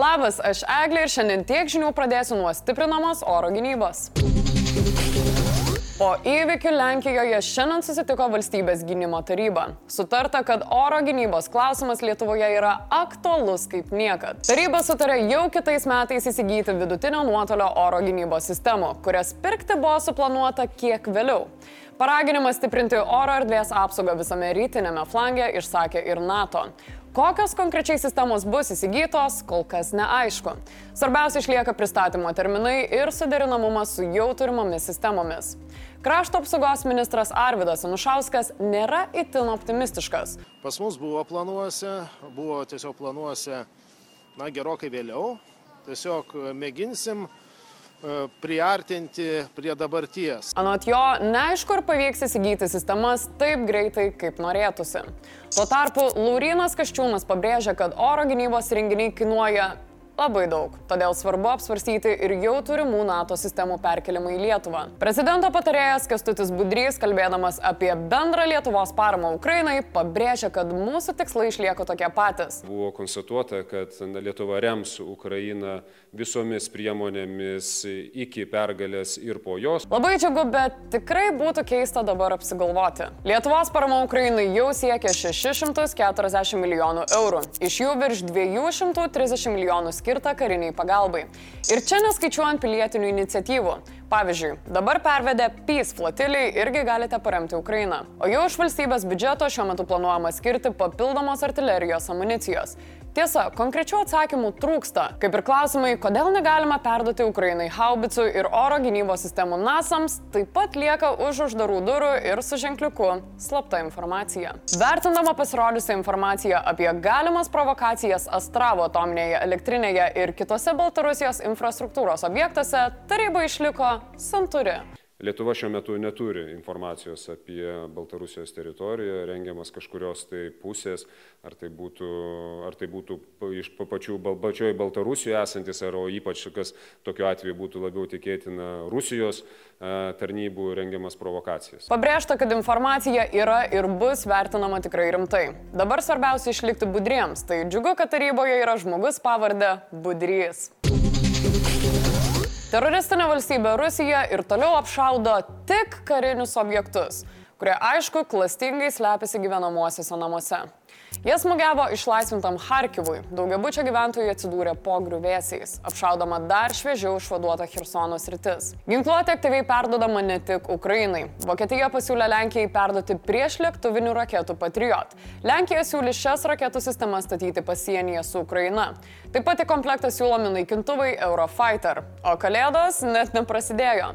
Labas, aš Eglė ir šiandien tiek žinių pradėsiu nuo stiprinamos oro gynybos. Po įvykių Lenkijoje šiandien susitiko valstybės gynimo taryba. Sutarta, kad oro gynybos klausimas Lietuvoje yra aktualus kaip niekad. Taryba sutarė jau kitais metais įsigyti vidutinio nuotolio oro gynybos sistemų, kurias pirkti buvo suplanuota kiek vėliau. Paraginimas stiprinti oro erdvės apsaugą visame rytinėme flange išsakė ir NATO. Kokios konkrečiai sistemos bus įsigytos, kol kas neaišku. Svarbiausia išlieka pristatymo terminai ir suderinamumas su jau turimomis sistemomis. Krašto apsaugos ministras Arvidas Anušauskas nėra itin optimistiškas. Pas mus buvo planuose, buvo tiesiog planuose, na, gerokai vėliau. Tiesiog mėginsim e, priartinti prie dabarties. Anot jo, neaišku, ar pavyks įsigyti sistemas taip greitai, kaip norėtųsi. Tuo tarpu Laurinas Kaščiūnas pabrėžia, kad oro gynybos renginiai kainuoja labai daug, todėl svarbu apsvarstyti ir jau turimų NATO sistemų perkelimą į Lietuvą. Prezidento patarėjas Kestutis Budrys, kalbėdamas apie bendrą Lietuvos paramą Ukrainai, pabrėžia, kad mūsų tikslai išlieka tokie patys. Buvo konstatuota, kad Lietuva rems Ukrainą visomis priemonėmis iki pergalės ir po jos. Labai džiugu, bet tikrai būtų keista dabar apsigalvoti. Lietuvos parama Ukrainai jau siekia 640 milijonų eurų, iš jų virš 230 milijonų skirta kariniai pagalbai. Ir čia neskaičiuojant pilietinių iniciatyvų. Pavyzdžiui, dabar pervedė PIS flotiliai irgi galite paremti Ukrainą. O jau iš valstybės biudžeto šiuo metu planuojama skirti papildomos artilerijos amunicijos. Tiesa, konkrečių atsakymų trūksta, kaip ir klausimai, kodėl negalima perduoti Ukrainai haubicų ir oro gynybos sistemų NASAMS, taip pat lieka už uždarų durų ir su ženkliuku slapta informacija. Vertindama pasirodžiusią informaciją apie galimas provokacijas Astravo atominėje elektrinėje ir kitose Baltarusijos infrastruktūros objektuose, taryba išliko santuri. Lietuva šiuo metu neturi informacijos apie Baltarusijos teritoriją, rengiamas kažkurios tai pusės, ar tai būtų, ar tai būtų iš pa- pačių pačioj Baltarusijoje esantis, ar o ypač kas tokiu atveju būtų labiau tikėtina Rusijos a, tarnybų rengiamas provokacijas. Pabrėžta, kad informacija yra ir bus vertinama tikrai rimtai. Dabar svarbiausia išlikti budriems. Tai džiugu, kad taryboje yra žmogus pavardė Budrys. Teroristinė valstybė Rusija ir toliau apšaudo tik karinius objektus, kurie aišku klastingai slepiasi gyvenamuosiuose namuose. Jie smūgiavo išlaisvintam Harkivui, daugiabučio gyventojai atsidūrė po griuvėsiais, apšaudama dar šviežiau išvaduota Hirsono sritis. Ginkluotė aktyviai perdodama ne tik Ukrainai. Vokietija pasiūlė Lenkijai perduoti prieš lėktuvinių raketų Patriot. Lenkija siūlė šias raketų sistemas statyti pasienyje su Ukraina. Taip pat į komplektą siūlomi naikintuvai Eurofighter, o kalėdos net neprasidėjo.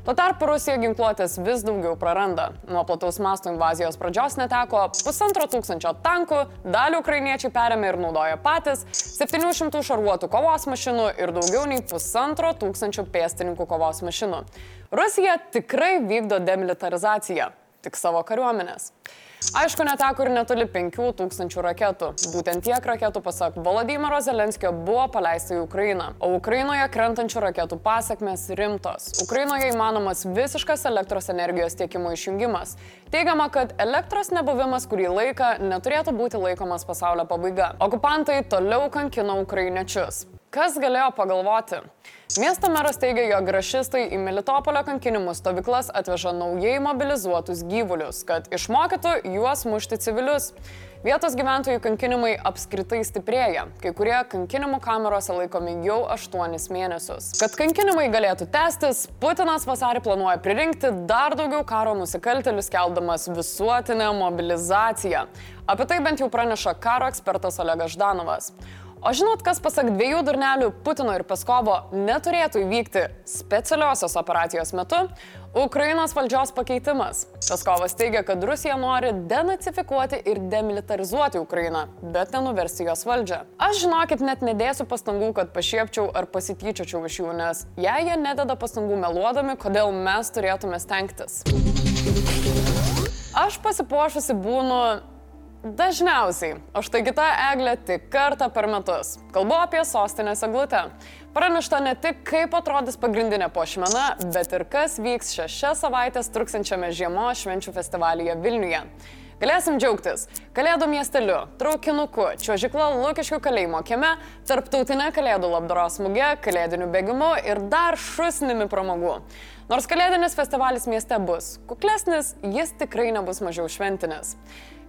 Tuo tarpu Rusija ginkluotės vis daugiau praranda. Nuo plataus masto invazijos pradžios neteko pusantro tūkstančio tankų, dalį ukrainiečiai perėmė ir naudoja patys, 700 šarvuotų kovos mašinų ir daugiau nei pusantro tūkstančio pėstininkų kovos mašinų. Rusija tikrai vykdo demilitarizaciją, tik savo kariuomenės. Aišku, neteko ir netoli 5000 raketų. Būtent tiek raketų, pasak Volodymyro Zelenskio, buvo paleista į Ukrainą. O Ukrainoje krentančių raketų pasiekmes rimtos. Ukrainoje įmanomas visiškas elektros energijos tiekimo išjungimas. Teigiama, kad elektros nebuvimas kurį laiką neturėtų būti laikomas pasaulio pabaiga. Okupantai toliau kankino ukrainiečius. Kas galėjo pagalvoti? Miesto meras teigia, jog rašistai į Melitopolio kankinimų stovyklas atveža naujai mobilizuotus gyvulius, kad išmokytų juos mušti civilius. Vietos gyventojų kankinimai apskritai stiprėja, kai kurie kankinimų kamerose laikomi jau 8 mėnesius. Kad kankinimai galėtų tęstis, Putinas vasarį planuoja pririnkti dar daugiau karo nusikaltelių, skeldamas visuotinę mobilizaciją. Apie tai bent jau praneša karo ekspertas Olegas Ždanovas. O žinot, kas pasak dviejų durnelių Putino ir Peskovo neturėtų įvykti specialiosios operacijos metu? Ukrainos valdžios pakeitimas. Peskovas teigia, kad Rusija nori denacifikuoti ir demilitarizuoti Ukrainą, bet nenuversti jos valdžią. Aš žinokit, net nedėsiu pastangų, kad pašiepčiau ar pasityčiočiau iš jų, nes jei jie nededa pastangų meluodami, kodėl mes turėtume stengtis. Aš pasipuošusi būnu Dažniausiai, o štai kita eglė tik kartą per metus. Kalbu apie sostinės eglutę. Pranešta ne tik, kaip atrodys pagrindinė pošmena, bet ir kas vyks šešias savaitės truksančiame žiemos švenčių festivalyje Vilniuje. Galėsim džiaugtis Kalėdų miesteliu, traukinuku, čiuožikla Lukiškių kalėjimo kieme, tarptautinė Kalėdų labdaros muge, kalėdiniu bėgimu ir dar šusnimi pramogų. Nors kalėdinis festivalis mieste bus kuklesnis, jis tikrai nebus mažiau šventinis.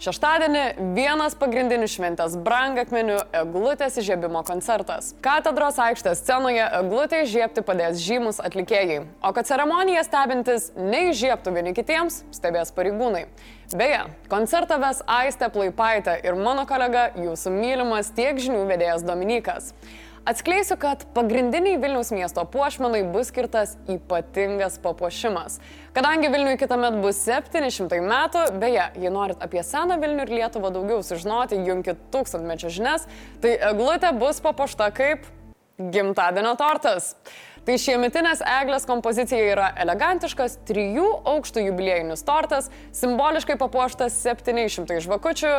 Šeštadienį vienas pagrindinių šventės brangakmenių eglutės įžiebimo koncertas. Katedros aikštės scenoje eglutė įžiebti padės žymus atlikėjai, o kad ceremoniją stebintis neįžiebtų vieni kitiems, stebės pareigūnai. Beje, koncertą ves Aistė Plaipaitė ir mano kolega, jūsų mylimas tiek žinių vedėjas Dominikas. Atskleisiu, kad pagrindiniai Vilniaus miesto puošmenai bus skirtas ypatingas papuošimas. Kadangi Vilniui kitą metą bus 700 metų, beje, jei norit apie seną Vilnių ir Lietuvą daugiau sužinoti, junkit tūkstantmečio žinias, tai eglutė bus papuošta kaip gimtadienio tortas. Tai šiemetinės eglės kompozicija yra elegantiškas trijų aukštų jubiliejinis tortas, simboliškai papuoštas 700 žvakučių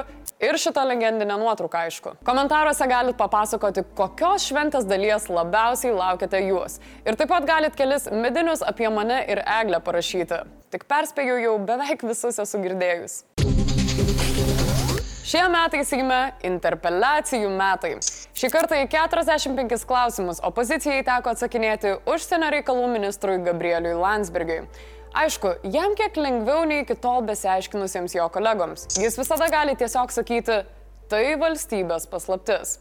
ir šitą legendinę nuotrauką aišku. Komentaruose galite papasakoti, kokios šventės dalies labiausiai laukiate jūs. Ir taip pat galite kelis medinius apie mane ir eglę parašyti. Tik perspėjau jau beveik visus esu girdėjus. Šie metai įsigime interpeliacijų metai. Šį kartą į 45 klausimus opozicijai teko atsakinėti užsienio reikalų ministrui Gabrieliui Landsbergiui. Aišku, jam kiek lengviau nei iki tol besiaiškinusiems jo kolegoms. Jis visada gali tiesiog sakyti, tai valstybės paslaptis.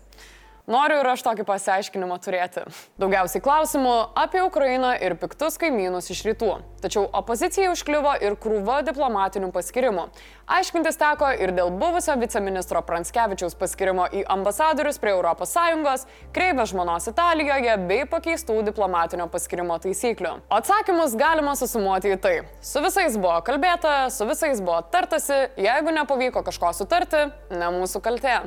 Noriu ir aš tokį pasiaiškinimą turėti. Daugiausiai klausimų apie Ukrainą ir piktus kaimynus iš rytų. Tačiau opozicijai užkliuvo ir krūva diplomatinių paskirimų. Aiškintis teko ir dėl buvusio viceministro Pranskevičiaus paskirimo į ambasadorius prie ES, kreivę žmonos Italijoje bei pakeistų diplomatinio paskirimo taisyklių. Atsakymus galima susumuoti į tai. Su visais buvo kalbėta, su visais buvo tartasi, jeigu nepavyko kažko sutarti, ne mūsų kaltė.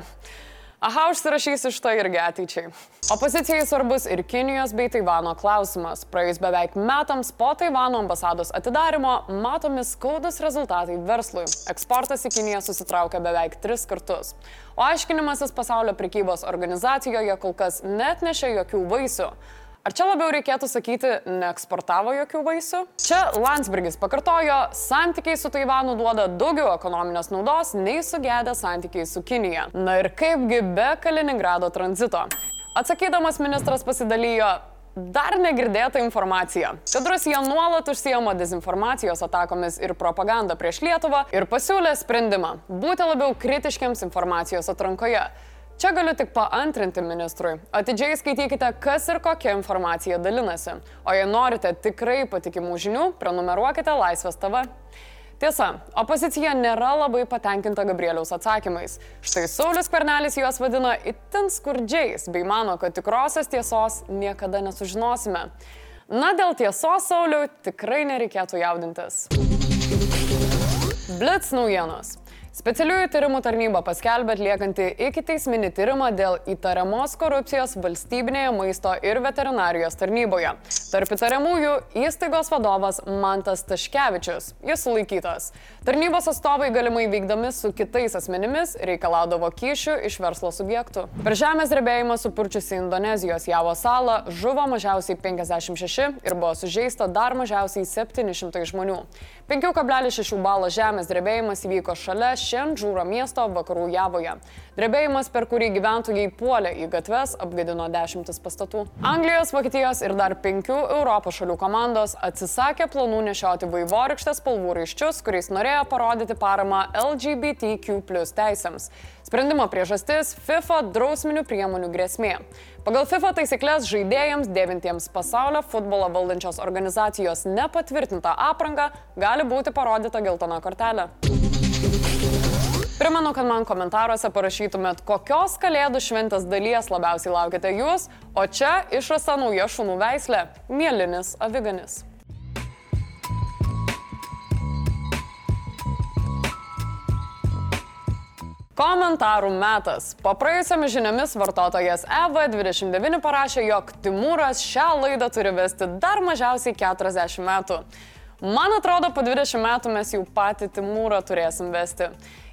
Aha, užsirašysiu iš to irgi ateičiai. Opozicijai svarbus ir Kinijos bei Taivano klausimas. Praėjus beveik metams po Taivano ambasados atidarimo matomi skaudus rezultatai verslui. Eksportas į Kiniją susitraukė beveik tris kartus. O aiškinimasis pasaulio prekybos organizacijoje kol kas net nešė jokių vaisių. Ar čia labiau reikėtų sakyti, neeksportavo jokių vaisių? Čia Landsbergis pakartojo, santykiai su Taivanu duoda daugiau ekonominės naudos nei sugedę santykiai su Kinija. Na ir kaipgi be Kaliningrado tranzito. Atsakydamas ministras pasidalijo, dar negirdėta informacija, kad Rusija nuolat užsijama dezinformacijos atakomis ir propaganda prieš Lietuvą ir pasiūlė sprendimą - būti labiau kritiškiams informacijos atrankoje. Čia galiu tik paantrinti ministrui. Atidžiai skaitykite, kas ir kokia informacija dalinasi. O jei norite tikrai patikimų žinių, prenumeruokite Laisvės TV. Tiesa, opozicija nėra labai patenkinta Gabrieliaus atsakymais. Štai Saulis Kvernelis juos vadina itin skurdžiais, bei mano, kad tikrosios tiesos niekada nesužinosime. Na, dėl tiesos, Sauliu, tikrai nereikėtų jaudintis. Blitz naujienos. Specialiųjų tyrimų tarnyba paskelbė atliekanti iki teisminį tyrimą dėl įtariamos korupcijos valstybinėje maisto ir veterinarijos tarnyboje. Tarp įtariamųjų įstaigos vadovas Mantas Taškevičius. Jis sulaikytas. Tarnybos atstovai galimai vykdami su kitais asmenimis reikalaudavo kyšių iš verslo subjektų. Per žemės drebėjimą supurčiusi Indonezijos Javo salą žuvo mažiausiai 56 ir buvo sužeista dar mažiausiai 700 žmonių. 5,6 balo žemės drebėjimas įvyko šalia Šendžūro miesto vakarų Javoje. Drebėjimas, per kurį gyventojai puolė į gatves, apgadino dešimtis pastatų. Anglijos, Vokietijos ir dar penkių Europos šalių komandos atsisakė planų nešioti vaivorykštės spalvų raiščius, kuriais norėjo parodyti paramą LGBTQ plus teisėms. Sprendimo priežastis - FIFA drausminių priemonių grėsmė. Pagal FIFA taisyklės žaidėjams dėvintiems pasaulio futbolo valdančios organizacijos nepatvirtintą aprangą gali būti parodyta geltona kortelė. Primenu, kad man komentaruose parašytumėt, kokios kalėdų šventės dalies labiausiai laukite jūs, o čia išrasta nauja šunų veislė - mielinis aviganis. Komentarų metas. Po praėjusiamis žiniomis vartotojas EV29 parašė, jog Timūras šią laidą turi vesti dar mažiausiai 40 metų. Man atrodo, po 20 metų mes jau patį Timūrą turėsim vesti.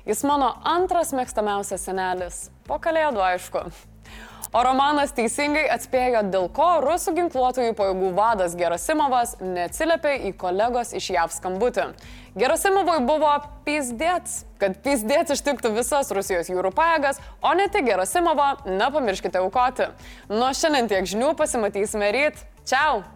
Jis mano antras mėgstamiausias senelis. Po kalėdų, aišku. O Romanas teisingai atspėjo, dėl ko rusų ginkluotojų pajėgų vadas Gerasimovas neatsiliepė į kolegos iš JAV skambutį. Gerasimovui buvo pizdėts, kad pizdėts ištiktų visas Rusijos jūrų pajėgas, o ne tik Gerasimovą, nepamirškite aukoti. Nuo šiandien tiek žinių pasimatysime ryt. Čiau!